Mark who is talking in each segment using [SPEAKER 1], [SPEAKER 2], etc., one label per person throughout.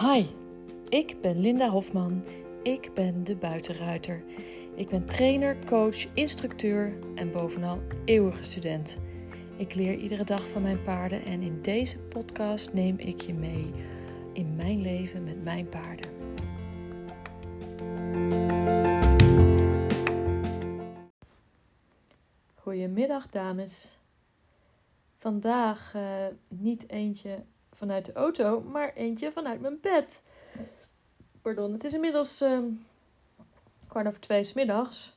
[SPEAKER 1] Hi, ik ben Linda Hofman. Ik ben de buitenruiter. Ik ben trainer, coach, instructeur en bovenal eeuwige student. Ik leer iedere dag van mijn paarden en in deze podcast neem ik je mee in mijn leven met mijn paarden. Goedemiddag dames. Vandaag uh, niet eentje vanuit de auto, maar eentje vanuit mijn bed. Pardon, het is inmiddels uh, kwart over twee s middags.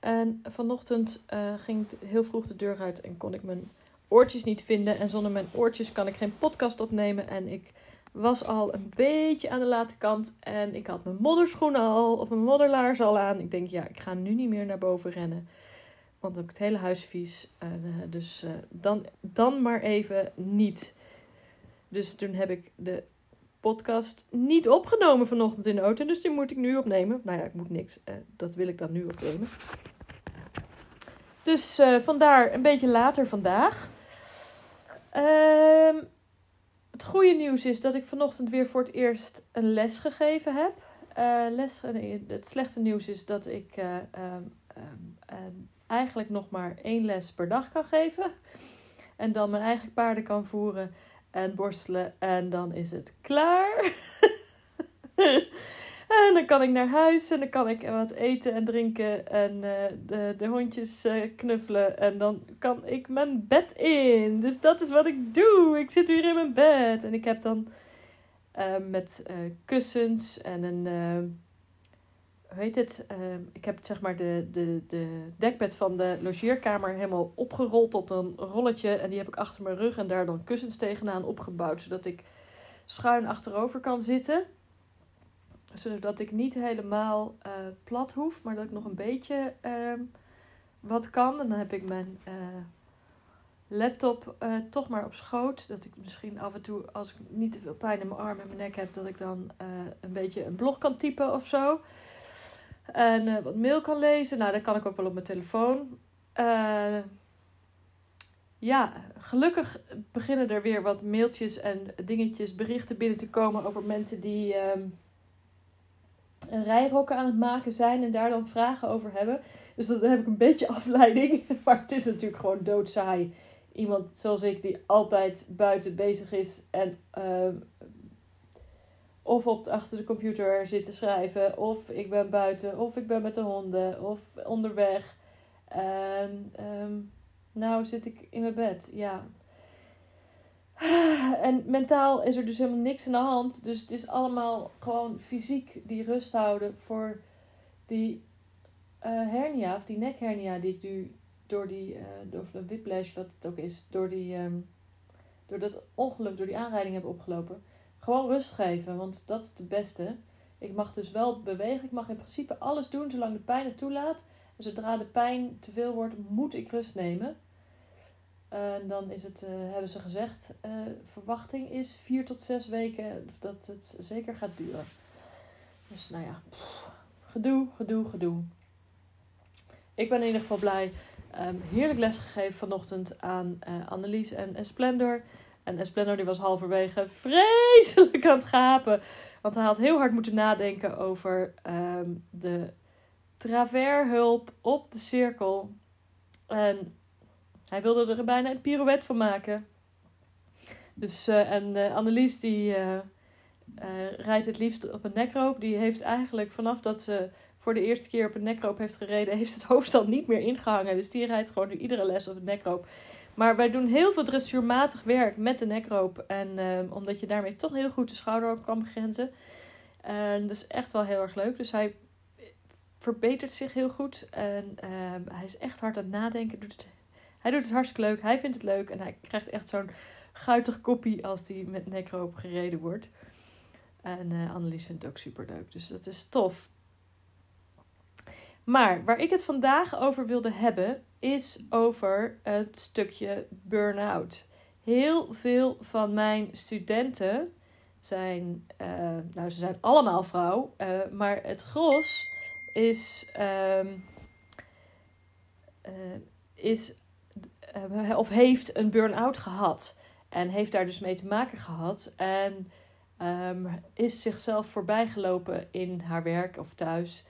[SPEAKER 1] En vanochtend uh, ging ik heel vroeg de deur uit en kon ik mijn oortjes niet vinden. En zonder mijn oortjes kan ik geen podcast opnemen. En ik was al een beetje aan de late kant. En ik had mijn modderschoenen al, of mijn modderlaars al aan. Ik denk, ja, ik ga nu niet meer naar boven rennen. Want heb ik het hele huis vies. En, uh, dus uh, dan, dan maar even niet. Dus toen heb ik de podcast niet opgenomen vanochtend in de auto. Dus die moet ik nu opnemen. Nou ja, ik moet niks. Uh, dat wil ik dan nu opnemen. Dus vandaar een beetje later vandaag. Ehm, het goede nieuws is dat ik vanochtend weer voor het eerst een les gegeven heb. les, nee, het slechte nieuws is dat ik um, um, eigenlijk nog maar één les per dag kan geven. En dan mijn eigen paarden kan voeren en borstelen. En dan is het klaar. en dan kan ik naar huis en dan kan ik wat eten en drinken. En uh, de, de hondjes uh, knuffelen. En dan kan ik mijn bed in. Dus dat is wat ik doe. Ik zit hier in mijn bed. En ik heb dan uh, met kussens en een hoe heet het? Uh, ik heb zeg maar de, de, de dekbed van de logeerkamer helemaal opgerold tot een rolletje. En die heb ik achter mijn rug en daar dan kussens tegenaan opgebouwd. Zodat ik schuin achterover kan zitten. Zodat ik niet helemaal uh, plat hoef, maar dat ik nog een beetje uh, wat kan. En dan heb ik mijn eh, laptop uh, toch maar op schoot. Dat ik misschien af en toe, als ik niet te veel pijn in mijn arm en mijn nek heb, dat ik dan een beetje een blog kan typen of zo. En uh, wat mail kan lezen. Nou, dat kan ik ook wel op mijn telefoon. Uh, ja, gelukkig beginnen er weer wat mailtjes en dingetjes, berichten binnen te komen over mensen die um, een rijrokken aan het maken zijn en daar dan vragen over hebben. Dus dan heb ik een beetje afleiding. Maar het is natuurlijk gewoon doodsaai. Iemand zoals ik die altijd buiten bezig is en uh, of op, achter de computer zitten schrijven. Of ik ben buiten. Of ik ben met de honden. Of onderweg. En um, nou zit ik in mijn bed. Ja. En mentaal is er dus helemaal niks aan de hand. Dus het is allemaal gewoon fysiek die rust houden voor die uh, hernia. Of die nekhernia die ik nu door die, uh, door de whiplash wat het ook is. Door die, um, door dat ongeluk, door die aanrijding heb opgelopen gewoon rust geven, want dat is het beste. Ik mag dus wel bewegen. Ik mag in principe alles doen zolang de pijn het toelaat. En zodra de pijn te veel wordt, moet ik rust nemen. En dan is het, uh, hebben ze gezegd, uh, verwachting is vier tot zes weken dat het zeker gaat duren. Dus nou ja, gedoe, gedoe, gedoe. Ik ben in ieder geval blij. Um, heerlijk lesgegeven vanochtend aan uh, Annelies en, en Splendor. En Esplendor die was halverwege vreselijk aan het gapen. Want hij had heel hard moeten nadenken over um, de travershulp op de cirkel. En hij wilde er bijna een pirouette van maken. Dus, uh, en uh, Annelies die uh, rijdt het liefst op een nekroop. Die heeft eigenlijk vanaf dat ze voor de eerste keer op een nekroop heeft gereden... heeft het hoofdstel niet meer ingehangen. Dus die rijdt gewoon nu iedere les op een nekroop. Maar wij doen heel veel dressuurmatig werk met de nekroop. En uh, omdat je daarmee toch heel goed de schouder op kan begrenzen. En dat is echt wel heel erg leuk. Dus hij verbetert zich heel goed. En uh, hij is echt hard aan het nadenken. Het, hij doet het hartstikke leuk. Hij vindt het leuk. En hij krijgt echt zo'n guitig koppie als hij met nekroop gereden wordt. En uh, Annelies vindt het ook super leuk. Dus dat is tof. Maar waar ik het vandaag over wilde hebben, is over het stukje burn-out. Heel veel van mijn studenten zijn, uh, nou ze zijn allemaal vrouw, uh, maar het gros is, uh, is of heeft een burn-out gehad. En heeft daar dus mee te maken gehad. En ehm, is zichzelf voorbijgelopen in haar werk of thuis.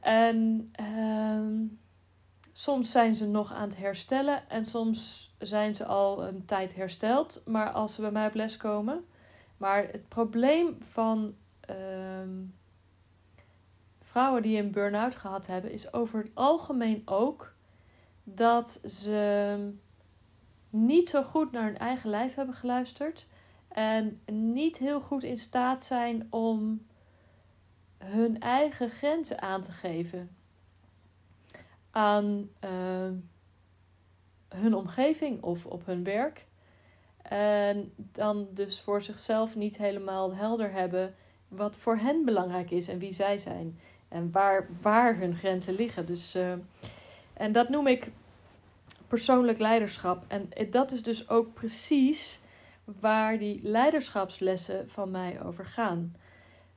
[SPEAKER 1] En ehm, soms zijn ze nog aan het herstellen en soms zijn ze al een tijd hersteld. Maar als ze bij mij op les komen. Maar het probleem van ehm, vrouwen die een burn-out gehad hebben, is over het algemeen ook dat ze niet zo goed naar hun eigen lijf hebben geluisterd. En niet heel goed in staat zijn om hun eigen grenzen aan te geven aan uh, hun omgeving of op hun werk. En dan dus voor zichzelf niet helemaal helder hebben wat voor hen belangrijk is en wie zij zijn. En waar, waar hun grenzen liggen. Dus, uh, en dat noem ik persoonlijk leiderschap. En dat is dus ook precies waar die leiderschapslessen van mij over gaan.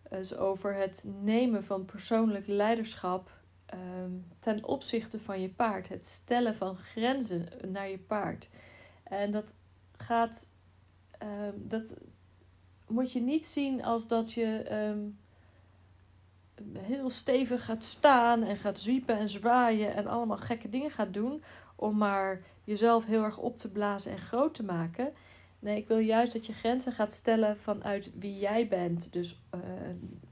[SPEAKER 1] Dus over het nemen van persoonlijk leiderschap Ehm, ten opzichte van je paard. Het stellen van grenzen naar je paard. En dat gaat. Ehm, dat moet je niet zien als dat je ehm, heel stevig gaat staan en gaat zwiepen en zwaaien en allemaal gekke dingen gaat doen. Om maar jezelf heel erg op te blazen en groot te maken. Nee, ik wil juist dat je grenzen gaat stellen vanuit wie jij bent. Dus uh,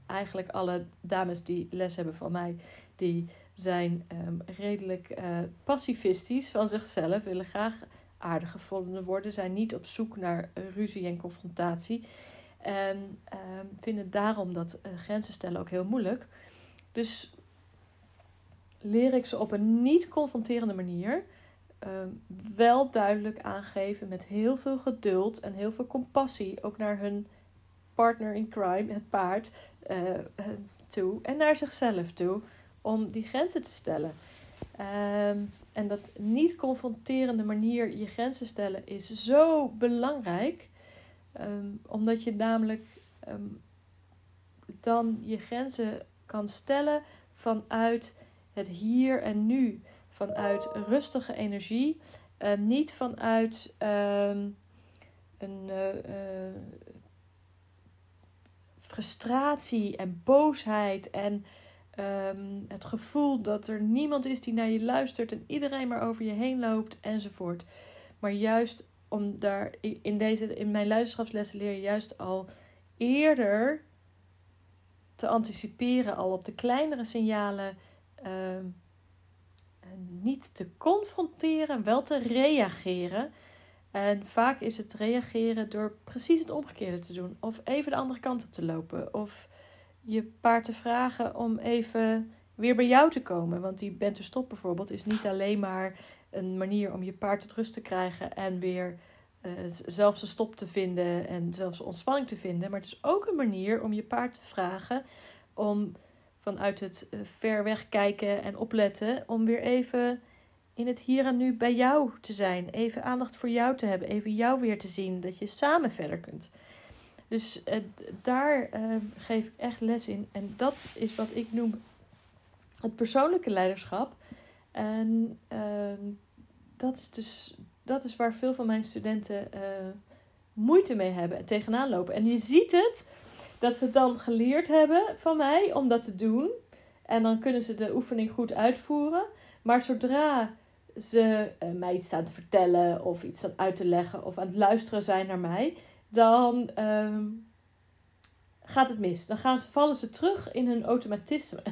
[SPEAKER 1] eigenlijk alle dames die les hebben van mij, die zijn um, redelijk uh, pacifistisch van zichzelf, willen graag aardig gevonden worden, zijn niet op zoek naar ruzie en confrontatie. En um, vinden daarom dat uh, grenzen stellen ook heel moeilijk. Dus leer ik ze op een niet confronterende manier um, wel duidelijk aangeven met heel veel geduld en heel veel compassie ook naar hun partner in crime, het paard, uh, toe en naar zichzelf toe om die grenzen te stellen. Um, en dat niet confronterende manier je grenzen stellen is zo belangrijk. Um, omdat je namelijk um, dan je grenzen kan stellen vanuit het hier en nu. Vanuit rustige energie. Uh, niet vanuit een uh, uh, frustratie en boosheid en Um, het gevoel dat er niemand is die naar je luistert en iedereen maar over je heen loopt enzovoort. Maar juist om daar in, deze, in mijn luisterschapslessen leer je juist al eerder te anticiperen, al op de kleinere signalen. Um, niet te confronteren, wel te reageren. En vaak is het reageren door precies het omgekeerde te doen. Of even de andere kant op te lopen. Of je paard te vragen om even weer bij jou te komen. Want die bent stop bijvoorbeeld is niet alleen maar een manier om je paard tot rust te krijgen en weer uh, zelf zijn stop te vinden en zelfs ontspanning te vinden. Maar het is ook een manier om je paard te vragen om vanuit het uh, ver weg kijken en opletten, om weer even in het hier en nu bij jou te zijn. Even aandacht voor jou te hebben, even jou weer te zien, dat je samen verder kunt. Dus uh, daar uh, geef ik echt les in. En dat is wat ik noem het persoonlijke leiderschap. En uh, dat is dus dat is waar veel van mijn studenten eh, moeite mee hebben en tegenaan lopen. En je ziet het dat ze het dan geleerd hebben van mij om dat te doen. En dan kunnen ze de oefening goed uitvoeren. Maar zodra ze mij iets staan te vertellen of iets staan uit te leggen of aan het luisteren zijn naar mij, dan um, gaat het mis. Dan gaan ze, vallen ze terug in hun automatisme.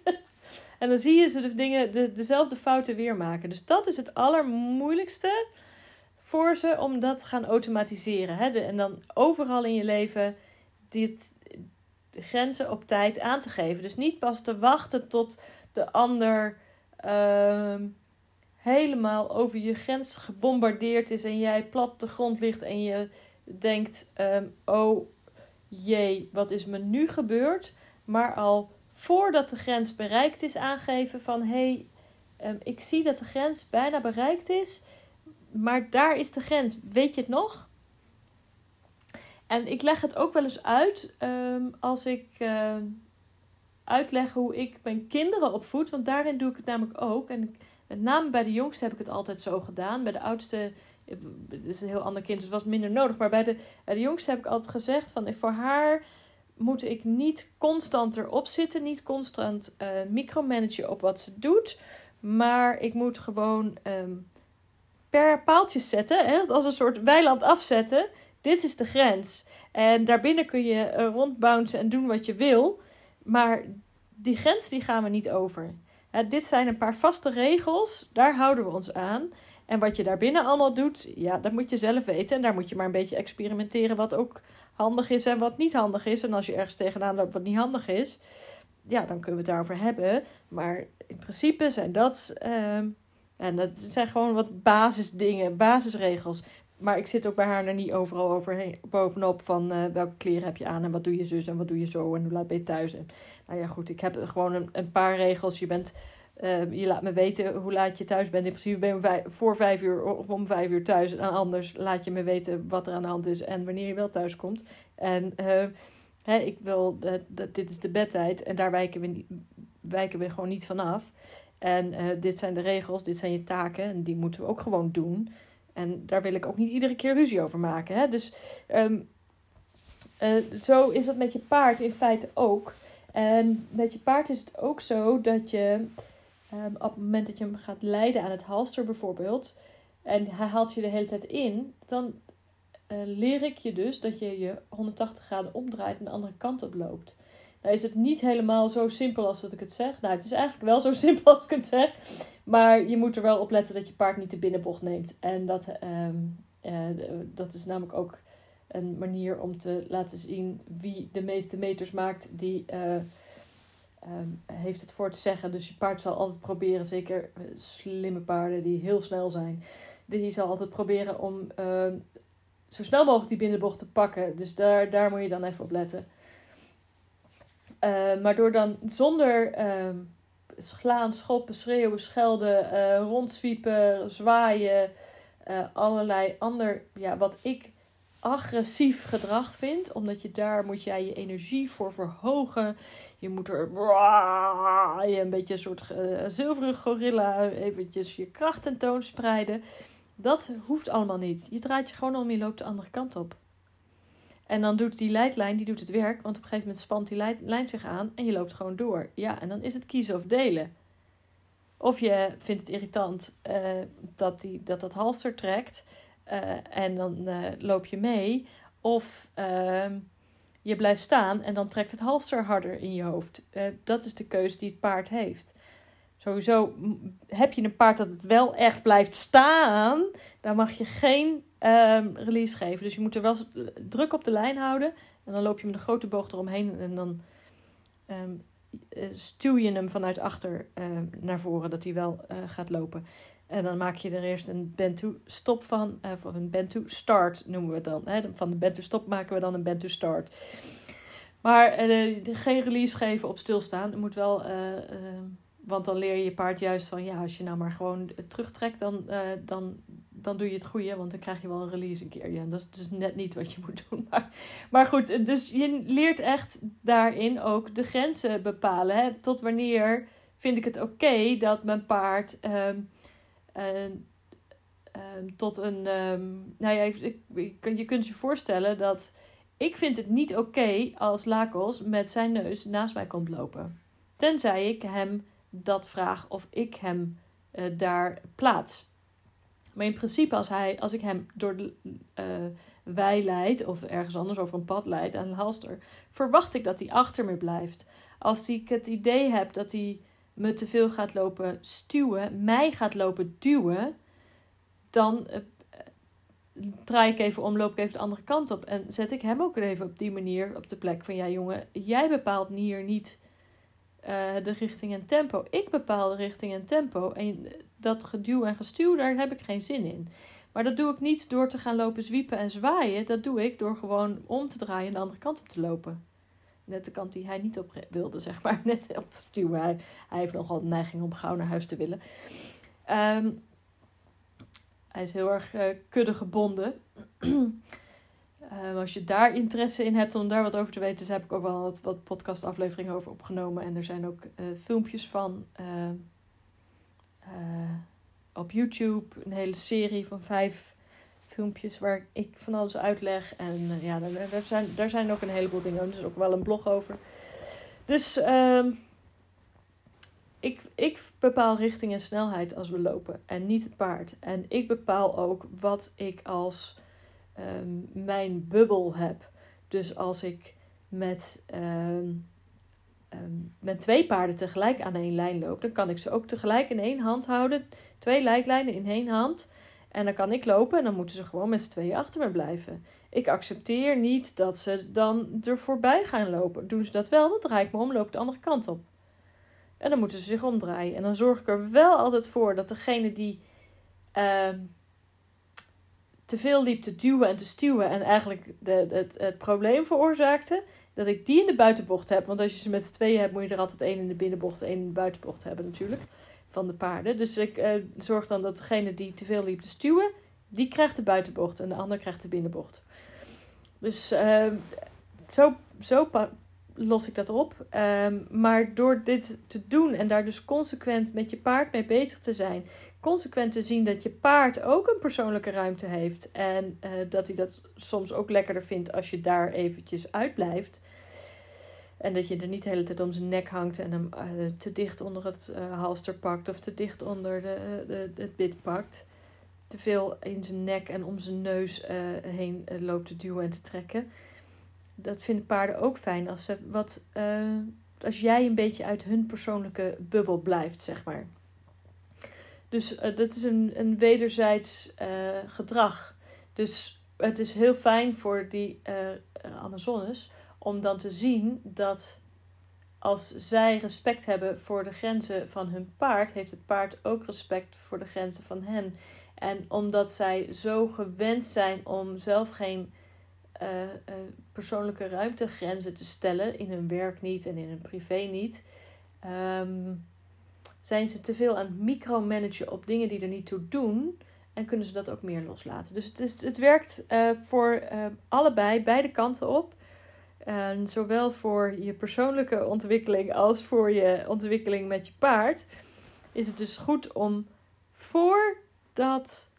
[SPEAKER 1] en dan zie je ze de dingen, de, dezelfde fouten weer maken. Dus dat is het allermoeilijkste voor ze om dat te gaan automatiseren. Hè? en dan overal in je leven dit, grenzen op tijd aan te geven. Dus niet pas te wachten tot de ander uh, helemaal over je grens gebombardeerd is en jij plat op de grond ligt en je denkt: um, oh jee, wat is me nu gebeurd? Maar al voordat de grens bereikt is, aangeven van hé, hey, um, ik zie dat de grens bijna bereikt is, maar daar is de grens. Weet je het nog? En ik leg het ook wel eens uit um, als ik uitleg hoe ik mijn kinderen opvoed, want daarin doe ik het namelijk ook. En met name bij de jongste heb ik het altijd zo gedaan. Bij de oudste, het is een heel ander kind, dus was het minder nodig. Maar bij de, de jongste heb ik altijd gezegd van voor haar moet ik niet constant erop zitten, niet constant uh, micromanagen op wat ze doet. Maar ik moet gewoon ehm, per paaltjes zetten, hè, als een soort weiland afzetten. Dit is de grens. En daarbinnen kun je uh, rondbouncen en doen wat je wil. Maar die grens die gaan we niet over. dit zijn een paar vaste regels, daar houden we ons aan. En wat je daarbinnen allemaal doet, ja, dat moet je zelf weten. En daar moet je maar een beetje experimenteren wat ook handig is en wat niet handig is. En als je ergens tegenaan loopt wat niet handig is, ja, dan kunnen we het daarover hebben. Maar in principe zijn dat, uh, en dat zijn gewoon wat basisdingen, basisregels. Maar ik zit ook bij haar er niet overal overheen, bovenop van uh, welke kleren heb je aan en wat doe je zus en wat doe je zo en hoe laat ben je thuis. En, nou ja, goed, ik heb gewoon een paar regels. Je bent uh, je laat me weten hoe laat je thuis bent. In principe ben je voor vijf uur of om vijf uur thuis. En anders laat je me weten wat er aan de hand is en wanneer je wel thuis komt. En hè, ik wil, dat dit is de bedtijd en daar wijken we, wijken we gewoon niet vanaf. En uh, dit zijn de regels, dit zijn je taken en die moeten we ook gewoon doen. En daar wil ik ook niet iedere keer ruzie over maken. Hè? Dus um, zo is dat met je paard in feite ook. En met je paard is het ook zo dat je Um, op het moment dat je hem gaat leiden aan het halster bijvoorbeeld, en hij haalt je de hele tijd in, dan uh, leer ik je dus dat je je 180 graden omdraait en de andere kant op loopt. Nou is het niet helemaal zo simpel als dat ik het zeg. Nou, het is eigenlijk wel zo simpel als ik het zeg. Maar je moet er wel op letten dat je paard niet de binnenbocht neemt. En dat, um, uh, dat is namelijk ook een manier om te laten zien wie de meeste meters maakt die... Uh, um, heeft het voor te zeggen. Dus je paard zal altijd proberen, zeker eh, slimme paarden die heel snel zijn, die zal altijd proberen om uh, zo snel mogelijk die binnenbocht te pakken. Dus daar, daar moet je dan even op letten. Uh, maar door dan zonder ehm, slaan, schoppen, schreeuwen, schelden, uh, rondzwiepen, zwaaien, allerlei ander, ja, wat ik agressief gedrag vind. Omdat je daar moet jij je energie voor verhogen. Je moet er je een beetje een soort uh, zilveren gorilla eventjes je kracht tentoonspreiden. Dat hoeft allemaal niet. Je draait je gewoon om, je loopt de andere kant op. En dan doet die leidlijn, die doet het werk. Want op een gegeven moment spant die lijn zich aan en je loopt gewoon door. Ja, en dan is het kiezen of delen. Of je vindt het irritant uh, dat, die, dat dat halster trekt. Uh, en dan uh, loop je mee. Of ehm, je blijft staan en dan trekt het halster harder in je hoofd. Uh, dat is de keuze die het paard heeft. Sowieso heb je een paard dat wel echt blijft staan, dan mag je geen um, release geven. Dus je moet er wel druk op de lijn houden. En dan loop je met een grote boog eromheen en dan um, stuw je hem vanuit achter naar voren, dat hij wel gaat lopen. En dan maak je er eerst een bend stop van, of een bend start noemen we het dan. Hè? Van de bend stop maken we dan een bend start. Maar uh, geen release geven op stilstaan. Het moet wel, uh, uh, want dan leer je je paard juist van, ja, als je nou maar gewoon terugtrekt, dan, dan, dan doe je het goede, want dan krijg je wel een release een keer. Ja, dat is dus net niet wat je moet doen. Maar, maar goed, dus je leert echt daarin ook de grenzen bepalen. Hè? Tot wanneer vind ik het oké dat mijn paard. Ehm, um, tot een. Um, nou ja, ik, je kunt je voorstellen dat. Ik vind het niet oké als Lakos met zijn neus naast mij komt lopen. Tenzij ik hem dat vraag of ik hem uh, daar plaats. Maar in principe, als, hij, als ik hem door de uh, wei leid of ergens anders over een pad leid aan een halster, verwacht ik dat hij achter me blijft. Als ik het idee heb dat hij me te veel gaat lopen stuwen, mij gaat lopen duwen, dan uh, draai ik even om, loop ik even de andere kant op. En zet ik hem ook even op die manier op de plek van: ja, jongen, jij bepaalt hier niet uh, de richting en tempo. Ik bepaal de richting en tempo. En dat geduw en gestuw, daar heb ik geen zin in. Maar dat doe ik niet door te gaan lopen zwiepen en zwaaien. Dat doe ik door gewoon om te draaien en de andere kant op te lopen. Net de kant die hij niet op wilde, zeg maar. Net op te stuwen. Hij, hij heeft nogal de neiging om gauw naar huis te willen. Um, hij is heel erg uh, kudde gebonden. um, als je daar interesse in hebt om daar wat over te weten, dus heb ik ook wel wat, wat podcastafleveringen over opgenomen. En er zijn ook uh, filmpjes van. Uh, op YouTube een hele serie van vijf filmpjes waar ik van alles uitleg. En ja, daar, zijn, daar zijn ook een heleboel dingen. Er is ook wel een blog over. Dus ehm, ik, ik bepaal richting en snelheid als we lopen en niet het paard. En ik bepaal ook wat ik als ehm, mijn bubbel heb. Dus als ik met, ehm, met twee paarden tegelijk aan één lijn loop, dan kan ik ze ook tegelijk in één hand houden. Twee lijklijnen in één hand. En dan kan ik lopen en dan moeten ze gewoon met z'n tweeën achter me blijven. Ik accepteer niet dat ze dan er voorbij gaan lopen. Doen ze dat wel, dan draai ik me om, loop de andere kant op. En dan moeten ze zich omdraaien. En dan zorg ik er wel altijd voor dat degene die uh, te veel liep te duwen en te stuwen en eigenlijk de, het, het probleem veroorzaakte, dat ik die in de buitenbocht heb. Want als je ze met z'n tweeën hebt, moet je er altijd één in de binnenbocht en één in de buitenbocht hebben natuurlijk. Van de paarden. Dus ik uh, zorg dan dat degene die te veel liep te stuwen, die krijgt de buitenbocht en de ander krijgt de binnenbocht. Dus uh, zo, zo los ik dat op. Um, maar door dit te doen en daar dus consequent met je paard mee bezig te zijn, consequent te zien dat je paard ook een persoonlijke ruimte heeft en uh, dat hij dat soms ook lekkerder vindt als je daar eventjes uitblijft. En dat je er niet de hele tijd om zijn nek hangt en hem uh, te dicht onder het uh, halster pakt of te dicht onder de, de, het bit pakt. Te veel in zijn nek en om zijn neus heen loopt te duwen en te trekken dat vinden paarden ook fijn als, ze wat, als jij een beetje uit hun persoonlijke bubbel blijft, zeg maar. Dus dat is een, een wederzijds gedrag. Dus het is heel fijn voor die Amazones om dan te zien dat als zij respect hebben voor de grenzen van hun paard, heeft het paard ook respect voor de grenzen van hen. En omdat zij zo gewend zijn om zelf geen uh, uh, persoonlijke ruimtegrenzen te stellen, in hun werk niet en in hun privé niet, um, zijn ze te veel aan het micromanagen op dingen die er niet toe doen en kunnen ze dat ook meer loslaten. Dus het, is, het werkt uh, voor allebei, beide kanten op. En zowel voor je persoonlijke ontwikkeling als voor je ontwikkeling met je paard is het dus goed om voordat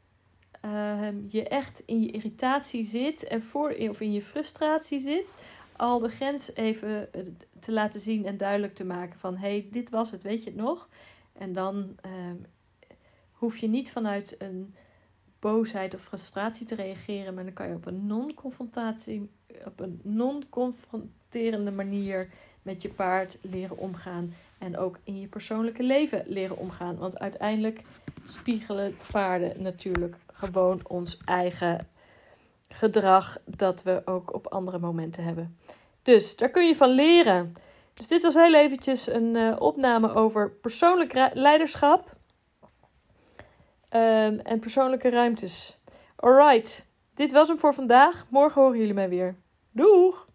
[SPEAKER 1] Ehm, je echt in je irritatie zit en voor, of in je frustratie zit, al de grens even eh, te laten zien en duidelijk te maken van hé, hey, dit was het, weet je het nog? En dan uh, hoef je niet vanuit een boosheid of frustratie te reageren, maar dan kan je op een non-confrontatie, op een non-confronterende manier met je paard leren omgaan en ook in je persoonlijke leven leren omgaan. Want uiteindelijk spiegelen paarden natuurlijk gewoon ons eigen gedrag dat we ook op andere momenten hebben. Dus daar kun je van leren. Dus dit was heel eventjes een uh, opname over persoonlijk leiderschap um, en persoonlijke ruimtes. Alright, dit was hem voor vandaag. Morgen horen jullie mij weer. Doeg!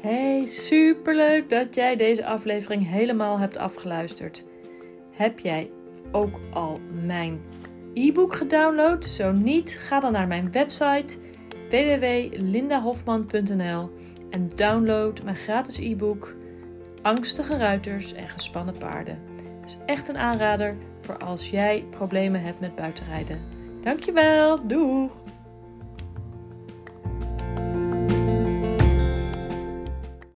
[SPEAKER 1] Hey, superleuk dat jij deze aflevering helemaal hebt afgeluisterd. Heb jij ook al mijn e-book gedownload? Zo niet, ga dan naar mijn website www.lindahofman.nl en download mijn gratis e-book Angstige ruiters en gespannen paarden. Is echt een aanrader voor als jij problemen hebt met buitenrijden. Dankjewel, doeg!